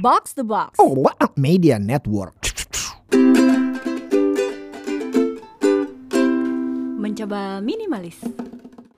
Box the Box. Oh, what a media network. Mencoba minimalis.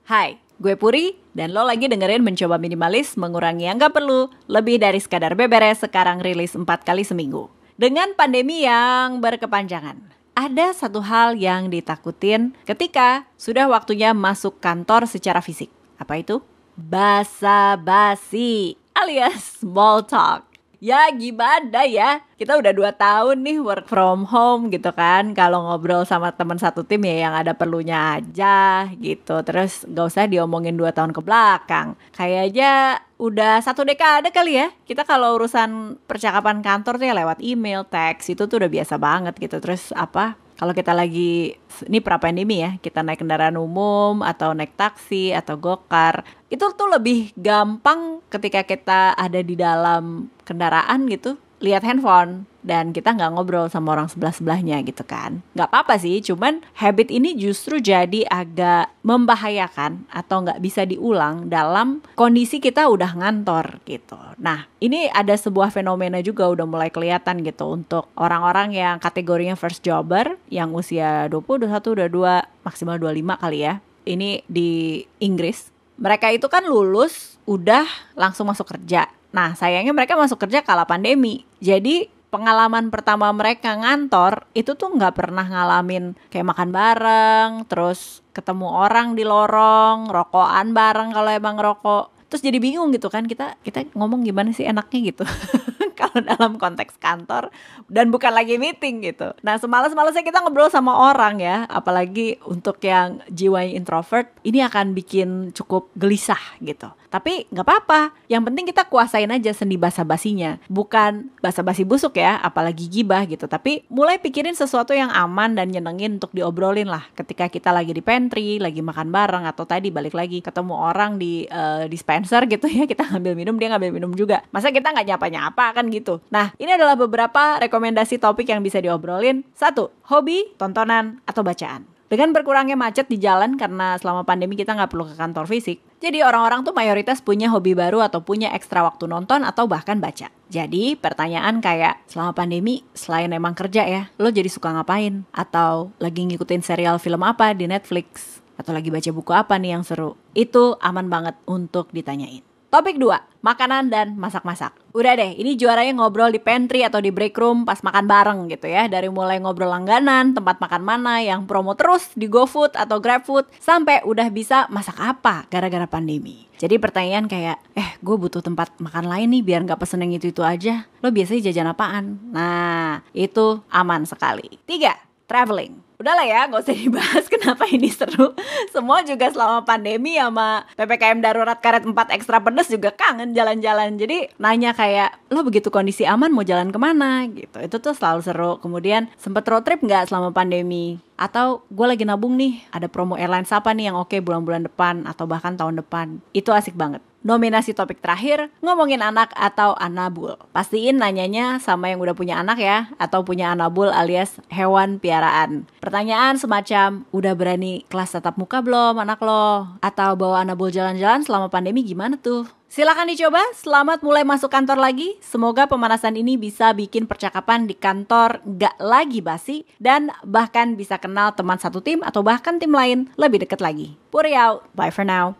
Hai, gue Puri dan lo lagi dengerin Mencoba Minimalis mengurangi yang gak perlu lebih dari sekadar beberes sekarang rilis 4 kali seminggu. Dengan pandemi yang berkepanjangan, ada satu hal yang ditakutin ketika sudah waktunya masuk kantor secara fisik. Apa itu? Basa-basi alias small talk. Ya gimana ya, kita udah dua tahun nih work from home gitu kan. Kalau ngobrol sama teman satu tim ya yang ada perlunya aja gitu. Terus gak usah diomongin dua tahun ke belakang. Kayaknya udah satu dekade kali ya. Kita kalau urusan percakapan kantor tuh ya lewat email, teks Itu tuh udah biasa banget gitu. Terus apa, kalau kita lagi ini pra pandemi ya kita naik kendaraan umum atau naik taksi atau gokar itu tuh lebih gampang ketika kita ada di dalam kendaraan gitu lihat handphone dan kita nggak ngobrol sama orang sebelah sebelahnya gitu kan. Nggak apa-apa sih cuman habit ini justru jadi agak membahayakan atau nggak bisa diulang dalam kondisi kita udah ngantor gitu. Nah ini ada sebuah fenomena juga udah mulai kelihatan gitu untuk orang-orang yang kategorinya first jobber yang usia 20, 21, 22, maksimal 25 kali ya. Ini di Inggris. Mereka itu kan lulus udah langsung masuk kerja. Nah, sayangnya mereka masuk kerja kala pandemi. Jadi pengalaman pertama mereka ngantor itu tuh nggak pernah ngalamin kayak makan bareng, terus ketemu orang di lorong, rokokan bareng kalau emang rokok. Terus jadi bingung gitu kan kita kita ngomong gimana sih enaknya gitu. kalau dalam konteks kantor dan bukan lagi meeting gitu. Nah, semalas-malasnya kita ngobrol sama orang ya, apalagi untuk yang jiwa introvert, ini akan bikin cukup gelisah gitu. Tapi nggak apa-apa, yang penting kita kuasain aja seni basa-basinya. Bukan basa-basi busuk ya, apalagi gibah gitu. Tapi mulai pikirin sesuatu yang aman dan nyenengin untuk diobrolin lah. Ketika kita lagi di pantry, lagi makan bareng, atau tadi balik lagi ketemu orang di uh, dispenser gitu ya, kita ngambil minum, dia ngambil minum juga. Masa kita nggak nyapa-nyapa kan gitu. Nah, ini adalah beberapa rekomendasi topik yang bisa diobrolin. Satu, hobi, tontonan, atau bacaan. Dengan berkurangnya macet di jalan karena selama pandemi kita nggak perlu ke kantor fisik, jadi orang-orang tuh mayoritas punya hobi baru atau punya ekstra waktu nonton atau bahkan baca. Jadi pertanyaan kayak selama pandemi selain emang kerja ya, lo jadi suka ngapain? Atau lagi ngikutin serial film apa di Netflix? Atau lagi baca buku apa nih yang seru? Itu aman banget untuk ditanyain. Topik 2, makanan dan masak-masak. Udah deh, ini juaranya ngobrol di pantry atau di break room pas makan bareng gitu ya. Dari mulai ngobrol langganan, tempat makan mana yang promo terus di GoFood atau GrabFood, sampai udah bisa masak apa gara-gara pandemi. Jadi pertanyaan kayak, eh gue butuh tempat makan lain nih biar gak pesen yang itu-itu aja. Lo biasanya jajan apaan? Nah, itu aman sekali. Tiga, traveling udahlah ya gak usah dibahas kenapa ini seru. Semua juga selama pandemi sama PPKM darurat karet 4 ekstra pedes juga kangen jalan-jalan. Jadi nanya kayak lo begitu kondisi aman mau jalan ke mana? Gitu. Itu tuh selalu seru. Kemudian sempet road trip nggak selama pandemi? Atau gue lagi nabung nih ada promo airlines apa nih yang oke bulan-bulan depan atau bahkan tahun depan? Itu asik banget Nominasi topik terakhir, ngomongin anak atau anabul. Pastiin nanyanya sama yang udah punya anak ya, atau punya anabul alias hewan piaraan. Pertanyaan semacam, udah berani kelas tatap muka belum anak lo? Atau bawa anabul jalan-jalan selama pandemi gimana tuh? Silahkan dicoba, selamat mulai masuk kantor lagi. Semoga pemanasan ini bisa bikin percakapan di kantor gak lagi basi dan bahkan bisa kenal teman satu tim atau bahkan tim lain lebih deket lagi. Puri out, bye for now.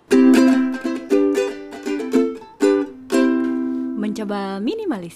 Mencoba minimalis.